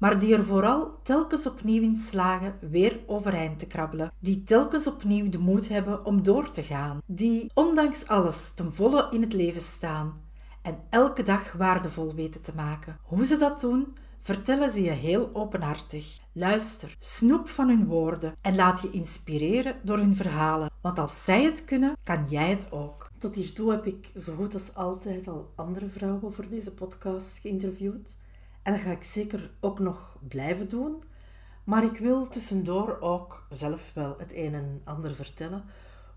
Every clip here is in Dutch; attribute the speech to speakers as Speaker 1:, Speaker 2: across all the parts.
Speaker 1: maar die er vooral telkens opnieuw in slagen weer overeind te krabbelen, die telkens opnieuw de moed hebben om door te gaan, die ondanks alles ten volle in het leven staan en elke dag waardevol weten te maken. Hoe ze dat doen, vertellen ze je heel openhartig. Luister, snoep van hun woorden en laat je inspireren door hun verhalen, want als zij het kunnen, kan jij het ook. Tot hiertoe heb ik zo goed als altijd al andere vrouwen voor deze podcast geïnterviewd. Dat ga ik zeker ook nog blijven doen. Maar ik wil tussendoor ook zelf wel het een en ander vertellen.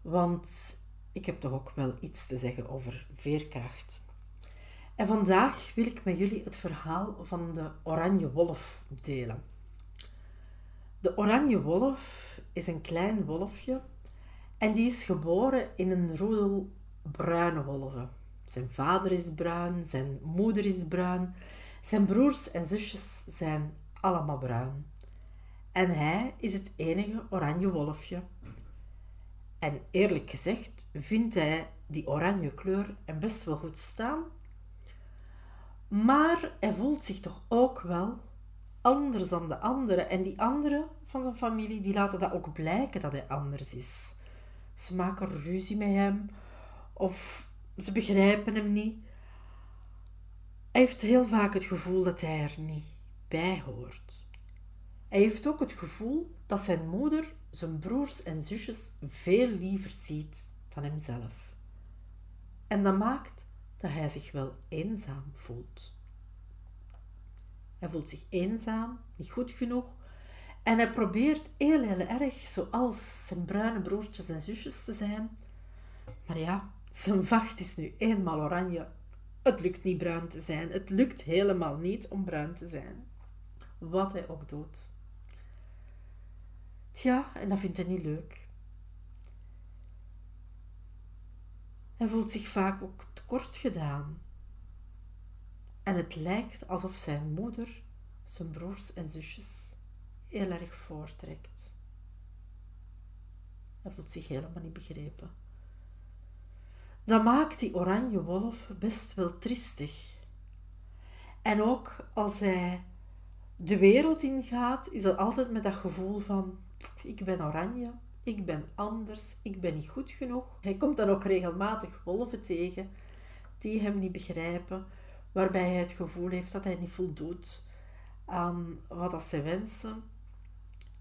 Speaker 1: Want ik heb toch ook wel iets te zeggen over veerkracht. En vandaag wil ik met jullie het verhaal van de oranje wolf delen. De oranje wolf is een klein wolfje en die is geboren in een roedel bruine wolven. Zijn vader is bruin, zijn moeder is bruin, zijn broers en zusjes zijn allemaal bruin. En hij is het enige oranje wolfje. En eerlijk gezegd vindt hij die oranje kleur en best wel goed staan. Maar hij voelt zich toch ook wel anders dan de anderen. En die anderen van zijn familie, die laten dat ook blijken dat hij anders is. Ze maken ruzie met hem of ze begrijpen hem niet. Hij heeft heel vaak het gevoel dat hij er niet bij hoort. Hij heeft ook het gevoel dat zijn moeder zijn broers en zusjes veel liever ziet dan hemzelf. En dat maakt dat hij zich wel eenzaam voelt. Hij voelt zich eenzaam, niet goed genoeg, en hij probeert heel, heel erg zoals zijn bruine broertjes en zusjes te zijn. Maar ja, zijn vacht is nu eenmaal oranje. Het lukt niet bruin te zijn. Het lukt helemaal niet om bruin te zijn. Wat hij ook doet. Tja, en dat vindt hij niet leuk. Hij voelt zich vaak ook tekort gedaan. En het lijkt alsof zijn moeder zijn broers en zusjes heel erg voortrekt. Hij voelt zich helemaal niet begrepen. Dat maakt die oranje wolf best wel tristig. En ook als hij de wereld ingaat, is dat altijd met dat gevoel van: ik ben oranje, ik ben anders, ik ben niet goed genoeg. Hij komt dan ook regelmatig wolven tegen die hem niet begrijpen, waarbij hij het gevoel heeft dat hij niet voldoet aan wat dat ze wensen.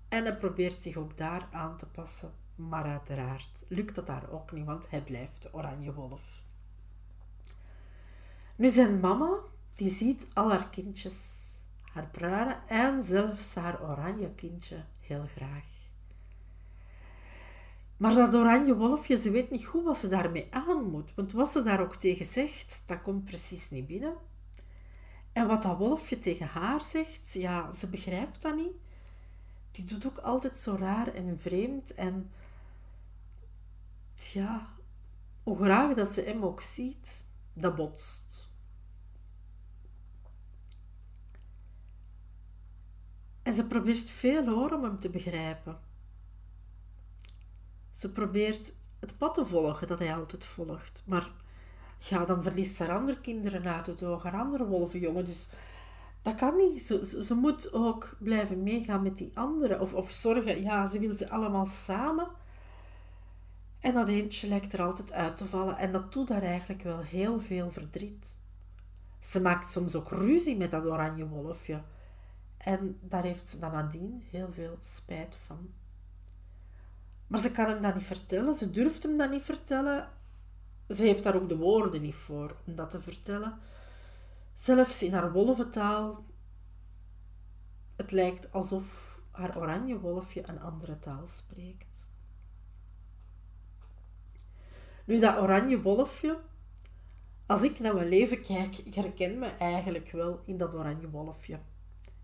Speaker 1: En hij probeert zich ook daar aan te passen. Maar uiteraard lukt dat daar ook niet, want hij blijft de oranje wolf. Nu zijn mama, die ziet al haar kindjes, haar bruine en zelfs haar oranje kindje heel graag. Maar dat oranje wolfje, ze weet niet goed wat ze daarmee aan moet. Want wat ze daar ook tegen zegt, dat komt precies niet binnen. En wat dat wolfje tegen haar zegt, ja, ze begrijpt dat niet. Die doet ook altijd zo raar en vreemd. En ja, hoe graag dat ze hem ook ziet, dat botst. En ze probeert veel hoor om hem te begrijpen. Ze probeert het pad te volgen dat hij altijd volgt. Maar ja, dan verliest ze andere kinderen uit het oog, haar andere wolvenjongen. Dus dat kan niet. Ze, ze, moet ook blijven meegaan met die anderen. Of, of zorgen, ja, ze wil ze allemaal samen. En dat eentje lijkt er altijd uit te vallen. En dat doet haar eigenlijk wel heel veel verdriet. Ze maakt soms ook ruzie met dat oranje wolfje. En daar heeft ze dan nadien heel veel spijt van. Maar ze kan hem dat niet vertellen. Ze durft hem dat niet vertellen. Ze heeft daar ook de woorden niet voor om dat te vertellen. Zelfs in haar wolventaal. Het lijkt alsof haar oranje wolfje een andere taal spreekt. Nu, dat oranje wolfje, als ik naar mijn leven kijk, ik herken me eigenlijk wel in dat oranje wolfje.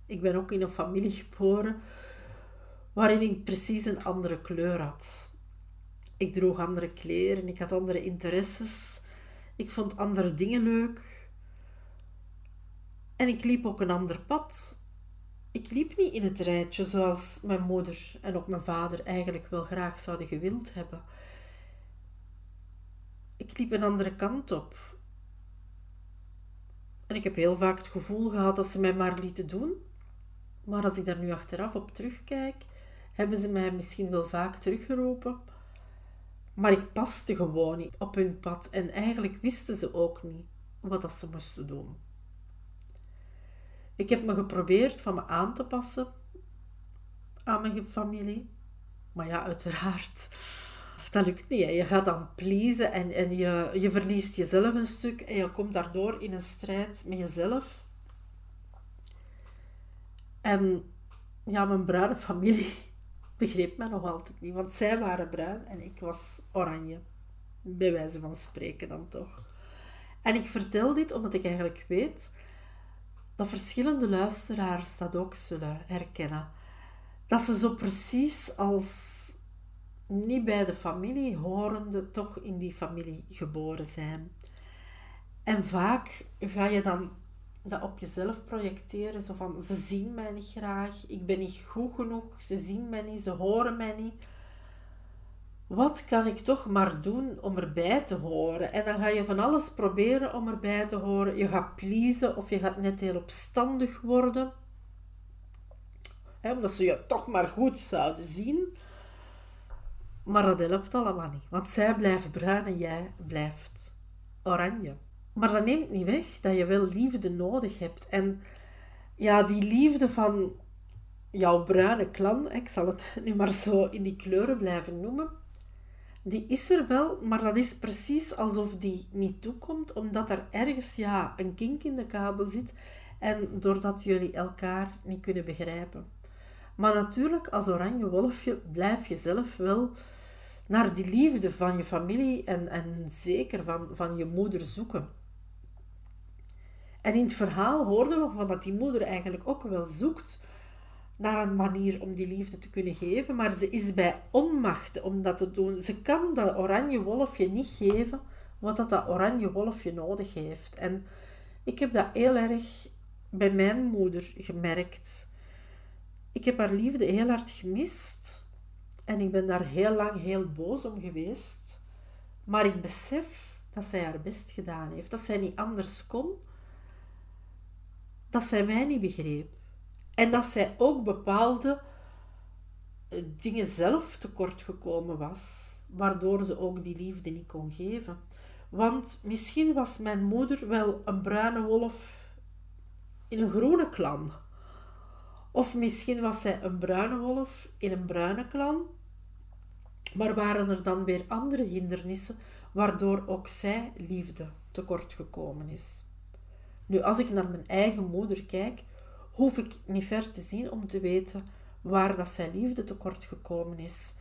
Speaker 1: Ik ben ook in een familie geboren waarin ik precies een andere kleur had. Ik droeg andere kleren, ik had andere interesses, ik vond andere dingen leuk. En ik liep ook een ander pad. Ik liep niet in het rijtje zoals mijn moeder en ook mijn vader eigenlijk wel graag zouden gewild hebben. Ik liep een andere kant op. En ik heb heel vaak het gevoel gehad dat ze mij maar lieten doen. Maar als ik daar nu achteraf op terugkijk, hebben ze mij misschien wel vaak teruggeroepen. Maar ik paste gewoon niet op hun pad en eigenlijk wisten ze ook niet wat dat ze moesten doen. Ik heb me geprobeerd van me aan te passen aan mijn familie. Maar ja, uiteraard, dat lukt niet. Je gaat dan pleasen en, en je, je verliest jezelf een stuk en je komt daardoor in een strijd met jezelf. En ja, mijn bruine familie begreep mij nog altijd niet, want zij waren bruin en ik was oranje. Bij wijze van spreken dan toch. En ik vertel dit omdat ik eigenlijk weet dat verschillende luisteraars dat ook zullen herkennen. Dat ze zo precies als niet bij de familie horende toch in die familie geboren zijn. En vaak ga je dan dat op jezelf projecteren. Zo van, ze zien mij niet graag, ik ben niet goed genoeg, ze zien mij niet, ze horen mij niet. Wat kan ik toch maar doen om erbij te horen? En dan ga je van alles proberen om erbij te horen. Je gaat pleasen of je gaat net heel opstandig worden. omdat ze je toch maar goed zouden zien. Maar dat helpt allemaal niet. Want zij blijven bruin en jij blijft oranje. Maar dat neemt niet weg dat je wel liefde nodig hebt. En ja, die liefde van jouw bruine klan, ik zal het nu maar zo in die kleuren blijven noemen, die is er wel, maar dat is precies alsof die niet toekomt, omdat er ergens ja, een kink in de kabel zit en doordat jullie elkaar niet kunnen begrijpen. Maar natuurlijk, als oranje wolfje blijf je zelf wel naar die liefde van je familie en, en zeker van, van je moeder zoeken. En in het verhaal hoorden we van dat die moeder eigenlijk ook wel zoekt naar een manier om die liefde te kunnen geven, maar ze is bij onmacht om dat te doen. Ze kan dat oranje wolfje niet geven wat dat, dat oranje wolfje nodig heeft. En ik heb dat heel erg bij mijn moeder gemerkt. Ik heb haar liefde heel hard gemist en ik ben daar heel lang heel boos om geweest. Maar ik besef dat zij haar best gedaan heeft, dat zij niet anders kon dat zij mij niet begreep. En dat zij ook bepaalde eh, dingen zelf tekort gekomen was, waardoor ze ook die liefde niet kon geven. Want misschien was mijn moeder wel een bruine wolf in een groene klan. Of misschien was zij een bruine wolf in een bruine klan. Maar waren er dan weer andere hindernissen waardoor ook zij liefde tekort gekomen is. Nu, als ik naar mijn eigen moeder kijk, hoef ik niet ver te zien om te weten waar dat zij liefde tekort gekomen is.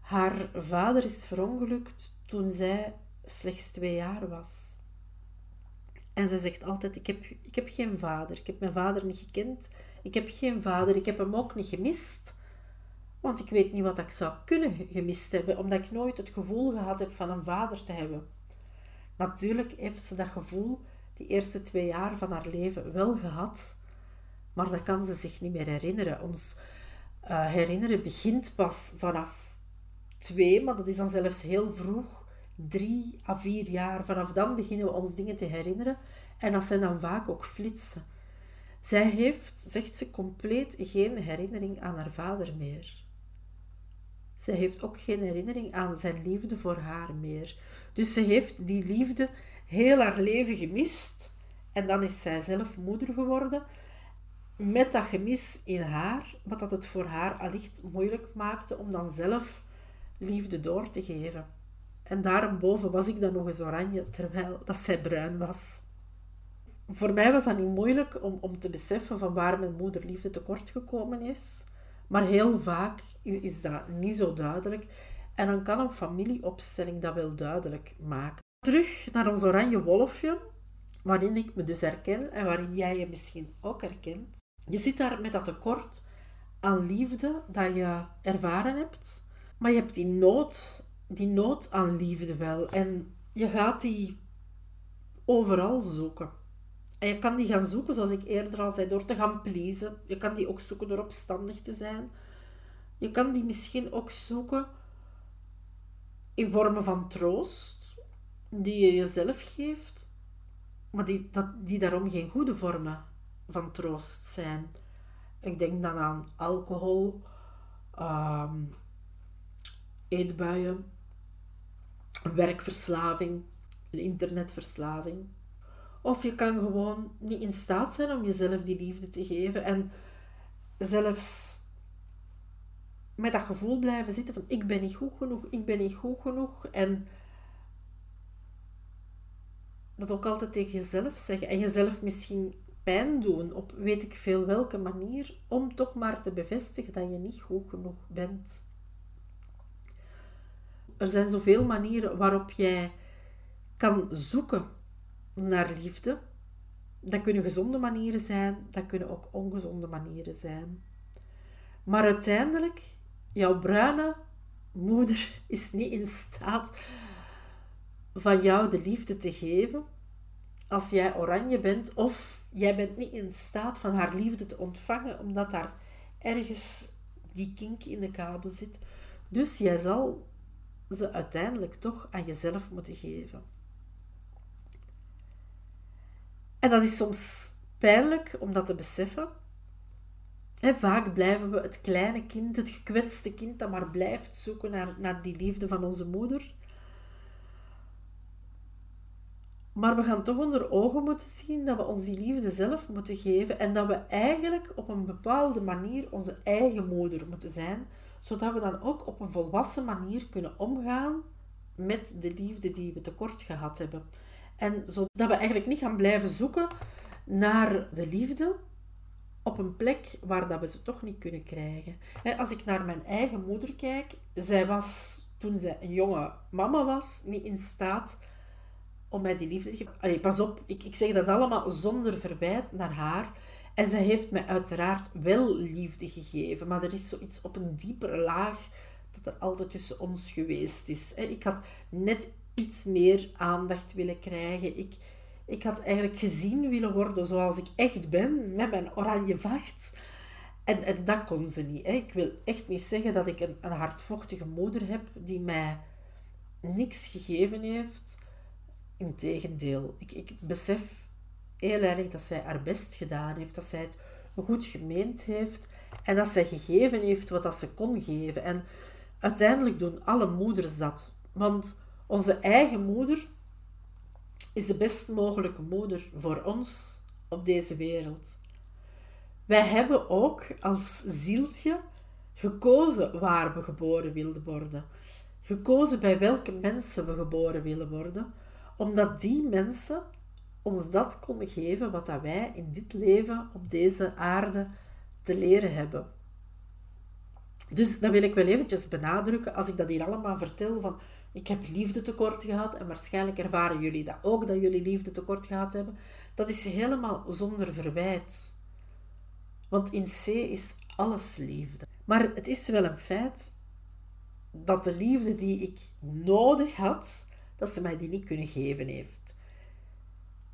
Speaker 1: Haar vader is verongelukt toen zij slechts twee jaar was. En zij zegt altijd: ik heb, ik heb geen vader. Ik heb mijn vader niet gekend. Ik heb geen vader. Ik heb hem ook niet gemist. Want ik weet niet wat ik zou kunnen gemist hebben, omdat ik nooit het gevoel gehad heb van een vader te hebben. Natuurlijk heeft ze dat gevoel die eerste twee jaar van haar leven wel gehad, maar dat kan ze zich niet meer herinneren. Ons uh, herinneren begint pas vanaf twee, maar dat is dan zelfs heel vroeg, drie à vier jaar. Vanaf dan beginnen we ons dingen te herinneren en dat zijn dan vaak ook flitsen. Zij heeft, zegt ze, compleet geen herinnering aan haar vader meer. Zij heeft ook geen herinnering aan zijn liefde voor haar meer. Dus ze heeft die liefde heel haar leven gemist. En dan is zij zelf moeder geworden. Met dat gemis in haar, wat dat het voor haar allicht moeilijk maakte om dan zelf liefde door te geven. En daarboven was ik dan nog eens oranje, terwijl dat zij bruin was. Voor mij was dat niet moeilijk om, om te beseffen van waar mijn moeder liefde tekort gekomen is. Maar heel vaak is dat niet zo duidelijk. En dan kan een familieopstelling dat wel duidelijk maken. Terug naar ons oranje wolfje, waarin ik me dus herken en waarin jij je misschien ook herkent. Je zit daar met dat tekort aan liefde dat je ervaren hebt. Maar je hebt die nood, die nood aan liefde wel. En je gaat die overal zoeken. En je kan die gaan zoeken, zoals ik eerder al zei, door te gaan pleasen. Je kan die ook zoeken door opstandig te zijn. Je kan die misschien ook zoeken in vormen van troost, die je jezelf geeft, maar die, dat, die daarom geen goede vormen van troost zijn. Ik denk dan aan alcohol, um, eetbuien, werkverslaving, internetverslaving. Of je kan gewoon niet in staat zijn om jezelf die liefde te geven en zelfs met dat gevoel blijven zitten van ik ben niet goed genoeg, ik ben niet goed genoeg. En dat ook altijd tegen jezelf zeggen. En jezelf misschien pijn doen op weet ik veel welke manier, om toch maar te bevestigen dat je niet goed genoeg bent. Er zijn zoveel manieren waarop jij kan zoeken naar liefde. Dat kunnen gezonde manieren zijn, dat kunnen ook ongezonde manieren zijn. Maar uiteindelijk jouw bruine moeder is niet in staat van jou de liefde te geven als jij oranje bent of jij bent niet in staat van haar liefde te ontvangen omdat daar ergens die kink in de kabel zit. Dus jij zal ze uiteindelijk toch aan jezelf moeten geven. En dat is soms pijnlijk om dat te beseffen, vaak blijven we het kleine kind, het gekwetste kind dat maar blijft zoeken naar, naar die liefde van onze moeder. Maar we gaan toch onder ogen moeten zien dat we ons die liefde zelf moeten geven en dat we eigenlijk op een bepaalde manier onze eigen moeder moeten zijn, zodat we dan ook op een volwassen manier kunnen omgaan met de liefde die we tekort gehad hebben. En zodat we eigenlijk niet gaan blijven zoeken naar de liefde op een plek waar dat we ze toch niet kunnen krijgen. Als ik naar mijn eigen moeder kijk, zij was toen zij een jonge mama was, niet in staat om mij die liefde te geven. Allee, pas op, ik, ik zeg dat allemaal zonder verwijt naar haar. En zij heeft mij uiteraard wel liefde gegeven, maar er is zoiets op een diepere laag dat er altijd tussen ons geweest is. Ik had net iets meer aandacht willen krijgen. Ik, ik had eigenlijk gezien willen worden zoals ik echt ben, met mijn oranje vacht. En, en dat kon ze niet. Hè. Ik wil echt niet zeggen dat ik een, een hardvochtige moeder heb die mij niks gegeven heeft. Integendeel, ik, ik besef heel erg dat zij haar best gedaan heeft, dat zij het goed gemeend heeft en dat zij gegeven heeft wat dat ze kon geven. En uiteindelijk doen alle moeders dat. Want onze eigen moeder is de best mogelijke moeder voor ons op deze wereld. Wij hebben ook als zieltje gekozen waar we geboren wilden worden. Gekozen bij welke mensen we geboren willen worden, omdat die mensen ons dat konden geven wat wij in dit leven op deze aarde te leren hebben. Dus dat wil ik wel eventjes benadrukken als ik dat hier allemaal vertel van ik heb liefde tekort gehad en waarschijnlijk ervaren jullie dat ook, dat jullie liefde tekort gehad hebben. Dat is helemaal zonder verwijt. Want in C is alles liefde. Maar het is wel een feit dat de liefde die ik nodig had, dat ze mij die niet kunnen geven heeft.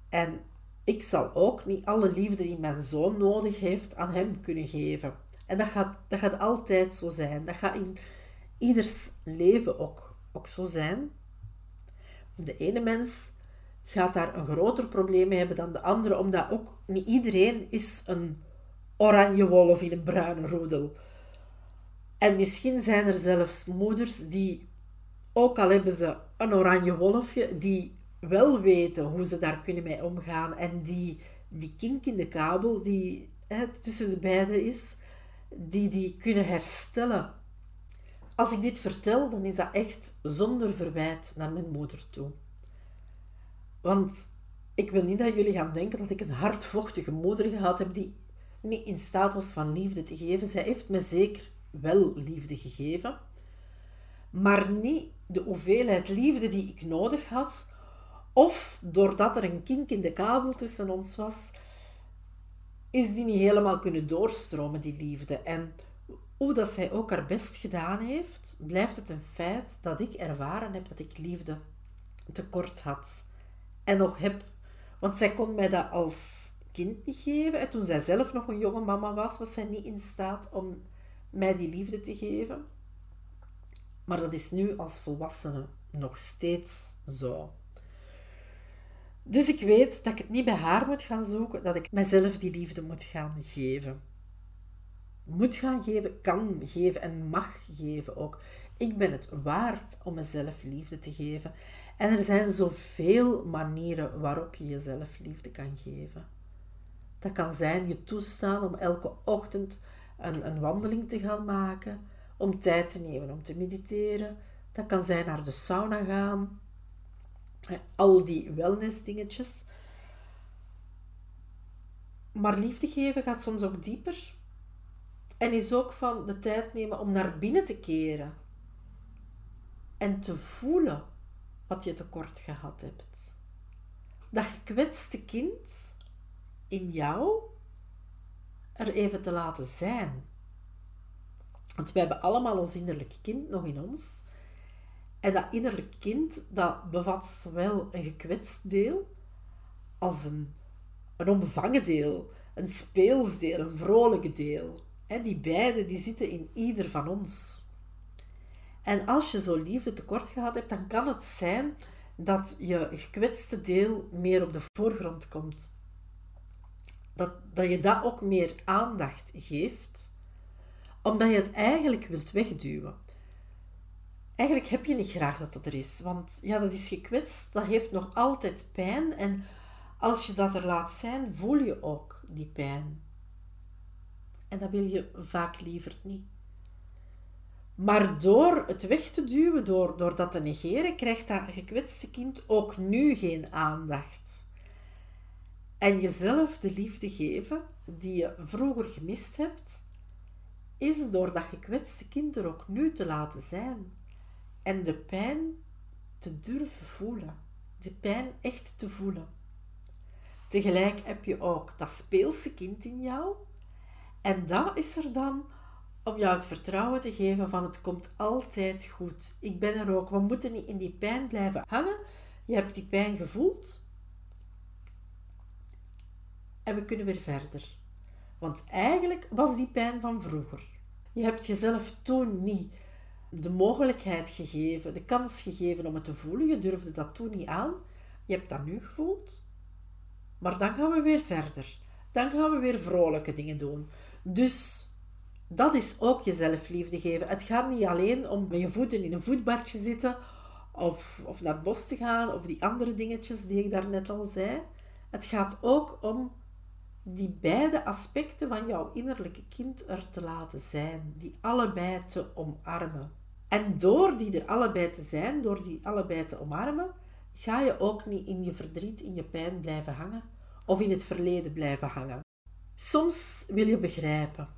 Speaker 1: En ik zal ook niet alle liefde die mijn zoon nodig heeft aan hem kunnen geven. En dat gaat, dat gaat altijd zo zijn. Dat gaat in ieders leven ook ook zo zijn. De ene mens gaat daar een groter probleem mee hebben dan de andere, omdat ook niet iedereen is een oranje wolf in een bruine roedel. En misschien zijn er zelfs moeders die, ook al hebben ze een oranje wolfje, die wel weten hoe ze daar kunnen mee omgaan en die die kink in de kabel die hè, tussen de beiden is, die die kunnen herstellen als ik dit vertel, dan is dat echt zonder verwijt naar mijn moeder toe. Want ik wil niet dat jullie gaan denken dat ik een hardvochtige moeder gehad heb die niet in staat was van liefde te geven. Zij heeft me zeker wel liefde gegeven, maar niet de hoeveelheid liefde die ik nodig had, of doordat er een kink in de kabel tussen ons was, is die niet helemaal kunnen doorstromen, die liefde. En hoe dat zij ook haar best gedaan heeft, blijft het een feit dat ik ervaren heb dat ik liefde tekort had. En nog heb. Want zij kon mij dat als kind niet geven. En toen zij zelf nog een jonge mama was, was zij niet in staat om mij die liefde te geven. Maar dat is nu als volwassene nog steeds zo. Dus ik weet dat ik het niet bij haar moet gaan zoeken, dat ik mezelf die liefde moet gaan geven. Moet gaan geven, kan geven en mag geven ook. Ik ben het waard om mezelf liefde te geven. En er zijn zoveel manieren waarop je jezelf liefde kan geven. Dat kan zijn je toestaan om elke ochtend een, een wandeling te gaan maken, om tijd te nemen om te mediteren. Dat kan zijn naar de sauna gaan. Al die wellness dingetjes. Maar liefde geven gaat soms ook dieper. En is ook van de tijd nemen om naar binnen te keren. En te voelen wat je tekort gehad hebt. Dat gekwetste kind in jou er even te laten zijn. Want we hebben allemaal ons innerlijk kind nog in ons. En dat innerlijk kind, dat bevat zowel een gekwetst deel als een, een onbevangen deel, een speelsdeel, een vrolijk deel. Die beide die zitten in ieder van ons. En als je zo liefde tekort gehad hebt, dan kan het zijn dat je gekwetste deel meer op de voorgrond komt. Dat, dat je dat ook meer aandacht geeft, omdat je het eigenlijk wilt wegduwen. Eigenlijk heb je niet graag dat dat er is, want ja, dat is gekwetst, dat heeft nog altijd pijn en als je dat er laat zijn, voel je ook die pijn. En dat wil je vaak liever niet. Maar door het weg te duwen, door, door dat te negeren, krijgt dat gekwetste kind ook nu geen aandacht. En jezelf de liefde geven die je vroeger gemist hebt, is door dat gekwetste kind er ook nu te laten zijn. En de pijn te durven voelen. De pijn echt te voelen. Tegelijk heb je ook dat speelse kind in jou. En dat is er dan om jou het vertrouwen te geven van het komt altijd goed. Ik ben er ook. We moeten niet in die pijn blijven hangen. Je hebt die pijn gevoeld. En we kunnen weer verder. Want eigenlijk was die pijn van vroeger. Je hebt jezelf toen niet de mogelijkheid gegeven, de kans gegeven om het te voelen. Je durfde dat toen niet aan. Je hebt dat nu gevoeld. Maar dan gaan we weer verder. Dan gaan we weer vrolijke dingen doen. Dus dat is ook jezelf liefde geven. Het gaat niet alleen om met je voeten in een voetbadje zitten of, of naar het bos te gaan of die andere dingetjes die ik daarnet al zei. Het gaat ook om die beide aspecten van jouw innerlijke kind er te laten zijn, die allebei te omarmen. En door die er allebei te zijn, door die allebei te omarmen, ga je ook niet in je verdriet, in je pijn blijven hangen of in het verleden blijven hangen. Soms wil je begrijpen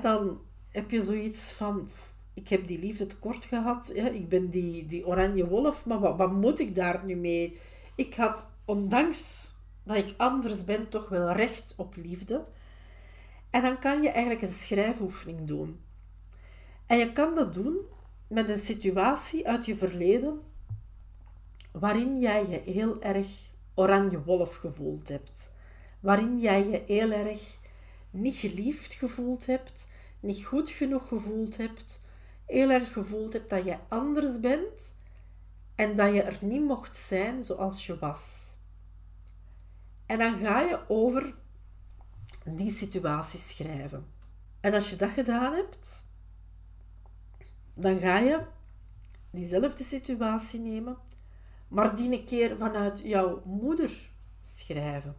Speaker 1: dan heb je zoiets van, ik heb die liefde tekort gehad, ik ben die, die oranje wolf, maar wat, wat moet ik daar nu mee? Ik had, ondanks dat ik anders ben, toch wel recht op liefde. En dan kan je eigenlijk een schrijfoefening doen. En je kan dat doen met een situatie uit je verleden waarin jij je heel erg oranje wolf gevoeld hebt. Waarin jij je heel erg niet geliefd gevoeld hebt, niet goed genoeg gevoeld hebt, heel erg gevoeld hebt dat je anders bent en dat je er niet mocht zijn zoals je was. En dan ga je over die situatie schrijven. En als je dat gedaan hebt, dan ga je diezelfde situatie nemen, maar die een keer vanuit jouw moeder schrijven.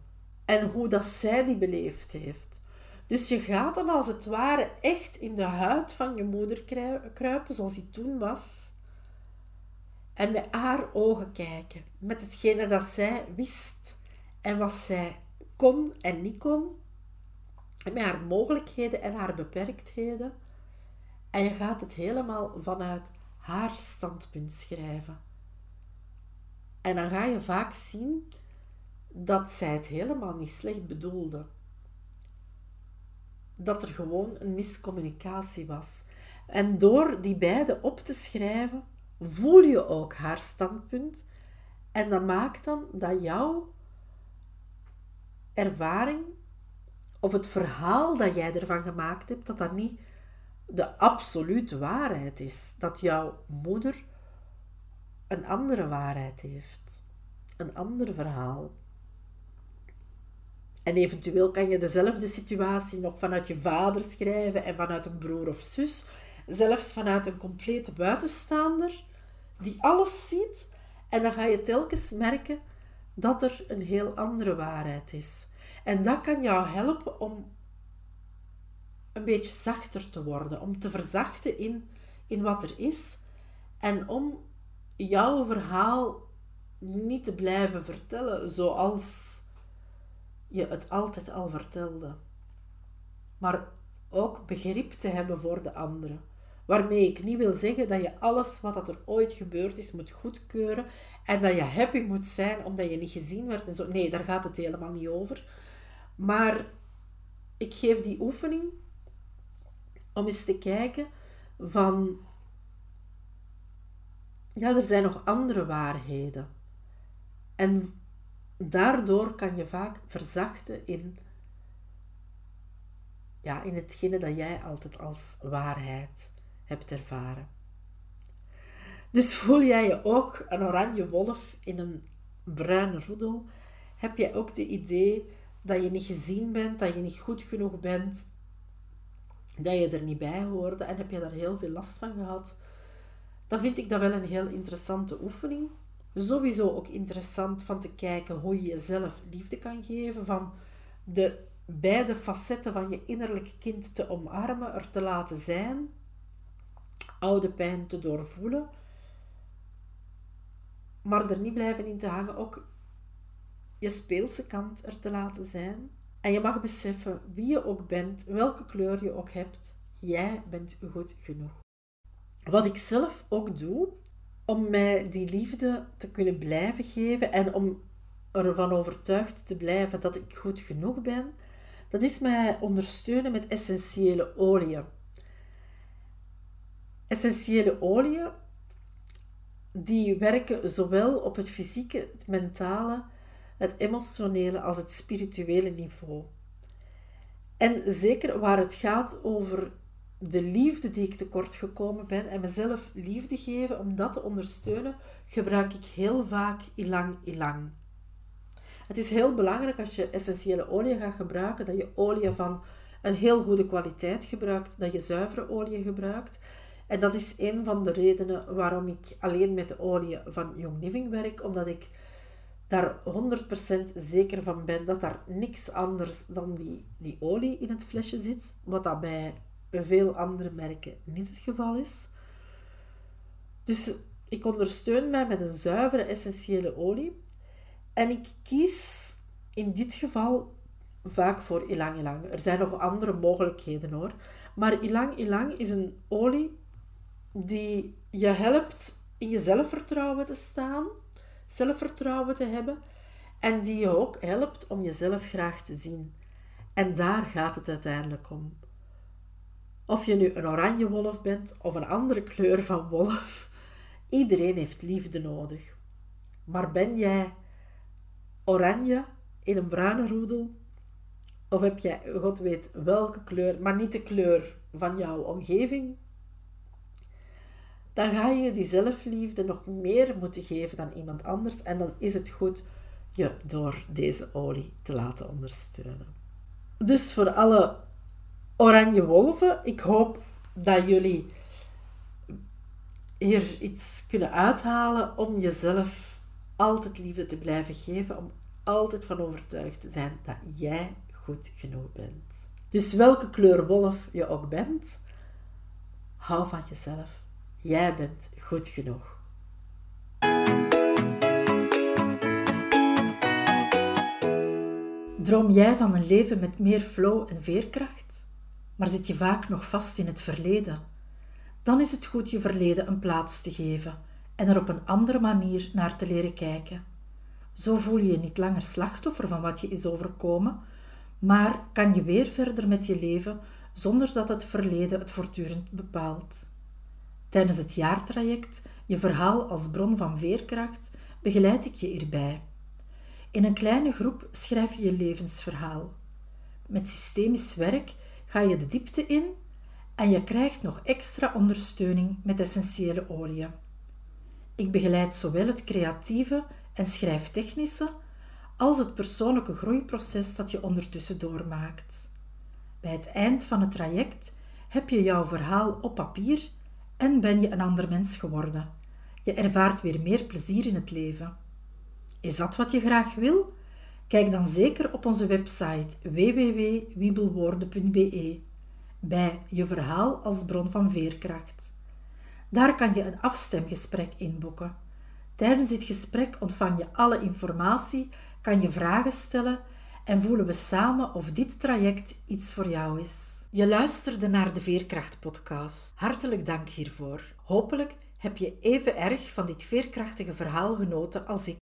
Speaker 1: En hoe dat zij die beleefd heeft. Dus je gaat dan als het ware echt in de huid van je moeder kruipen, zoals die toen was. En met haar ogen kijken, met hetgene dat zij wist en wat zij kon en niet kon. Met haar mogelijkheden en haar beperktheden. En je gaat het helemaal vanuit haar standpunt schrijven. En dan ga je vaak zien dat zij het helemaal niet slecht bedoelde dat er gewoon een miscommunicatie was. En door die beide op te schrijven, voel je ook haar standpunt. En dat maakt dan dat jouw ervaring of het verhaal dat jij ervan gemaakt hebt, dat dat niet de absolute waarheid is. Dat jouw moeder een andere waarheid heeft. Een ander verhaal. En eventueel kan je dezelfde situatie nog vanuit je vader schrijven en vanuit een broer of zus. Zelfs vanuit een complete buitenstaander die alles ziet. En dan ga je telkens merken dat er een heel andere waarheid is. En dat kan jou helpen om een beetje zachter te worden, om te verzachten in, in wat er is en om jouw verhaal niet te blijven vertellen zoals je het altijd al vertelde. Maar ook begrip te hebben voor de anderen. Waarmee ik niet wil zeggen dat je alles wat er ooit gebeurd is moet goedkeuren en dat je happy moet zijn omdat je niet gezien werd en zo. Nee, daar gaat het helemaal niet over. Maar ik geef die oefening om eens te kijken van ja, er zijn nog andere waarheden. En daardoor kan je vaak verzachten in, ja, in hetgene dat jij altijd als waarheid hebt ervaren. Dus voel jij je ook een oranje wolf in een bruine roedel? Heb jij ook de idee dat je niet gezien bent, dat je niet goed genoeg bent, dat je er niet bij hoorde en heb je daar heel veel last van gehad? Dan vind ik dat wel een heel interessante oefening. Sowieso ook interessant van te kijken hoe je jezelf liefde kan geven, van de beide facetten van je innerlijke kind te omarmen, er te laten zijn, oude pijn te doorvoelen, maar er niet blijven in te hangen, ook je speelse kant er te laten zijn. En je mag beseffen wie je ook bent, welke kleur je ook hebt, jij bent goed genoeg. Wat ik zelf ook doe, om mij die liefde te kunnen blijven geven en om ervan overtuigd te blijven dat ik goed genoeg ben, dat is mij ondersteunen met essentiële oliën. Essentiële oliën die werken zowel op het fysieke, het mentale, het emotionele als het spirituele niveau. En zeker waar het gaat over de liefde die ik tekort gekomen ben en mezelf liefde geven om dat te ondersteunen, gebruik ik heel vaak ilang ilang. Het is heel belangrijk als je essentiële olie gaat gebruiken, dat je olie van een heel goede kwaliteit gebruikt, dat je zuivere olie gebruikt. En dat is een van de redenen waarom ik alleen met de olie van Young Living werk, omdat ik daar 100% zeker van ben dat daar niks anders dan die, die olie in het flesje zit, wat dat bij veel andere merken niet het geval is. Dus ik ondersteun mij met een zuivere essentiële olie. En ik kies in dit geval vaak voor ilang ilang. Er zijn nog andere mogelijkheden hoor. Maar ilang ilang is een olie die je helpt in je zelfvertrouwen te staan, zelfvertrouwen te hebben en die je ook helpt om jezelf graag te zien. En daar gaat het uiteindelijk om. Of je nu een oranje wolf bent of een andere kleur van wolf, iedereen heeft liefde nodig. Maar ben jij oranje in een bruine roedel? Of heb jij, God weet welke kleur, maar niet de kleur van jouw omgeving? Dan ga je die zelfliefde nog meer moeten geven dan iemand anders. En dan is het goed je door deze olie te laten ondersteunen. Dus voor alle oranje wolven. Ik hoop dat jullie hier iets kunnen uithalen om jezelf altijd liefde te blijven geven, om altijd van overtuigd te zijn dat jij goed genoeg bent. Dus welke kleur wolf je ook bent, hou van jezelf. Jij bent goed genoeg. Droom jij van een leven met meer flow en veerkracht? Maar zit je vaak nog vast in het verleden. Dan is het goed je verleden een plaats te geven en er op een andere manier naar te leren kijken. Zo voel je je niet langer slachtoffer van wat je is overkomen, Maar kan je weer verder met je leven zonder dat het verleden het voortdurend bepaalt? Tijdens het jaartraject, je verhaal als bron van veerkracht, begeleid ik je hierbij. In een kleine groep schrijf je je levensverhaal. Met systemisch werk ga je de diepte in en je krijgt nog extra ondersteuning met essentiële oliën. Ik begeleid zowel het creatieve en schrijftechnische als het persoonlijke groeiproces dat je ondertussen doormaakt. Bij het eind van het traject heb je jouw verhaal op papier en ben je een ander mens geworden. Je ervaart weer meer plezier in het leven. Is dat wat je graag wil? Kijk dan zeker op onze website www.wiebelwoorden.be bij je verhaal als bron van veerkracht. Daar kan je een afstemgesprek inboeken. Tijdens dit gesprek ontvang je alle informatie, kan je vragen stellen en voelen we samen of dit traject iets voor jou is. Je luisterde naar de Veerkracht-podcast. Hartelijk dank hiervoor. Hopelijk heb je even erg van dit veerkrachtige verhaal genoten als ik.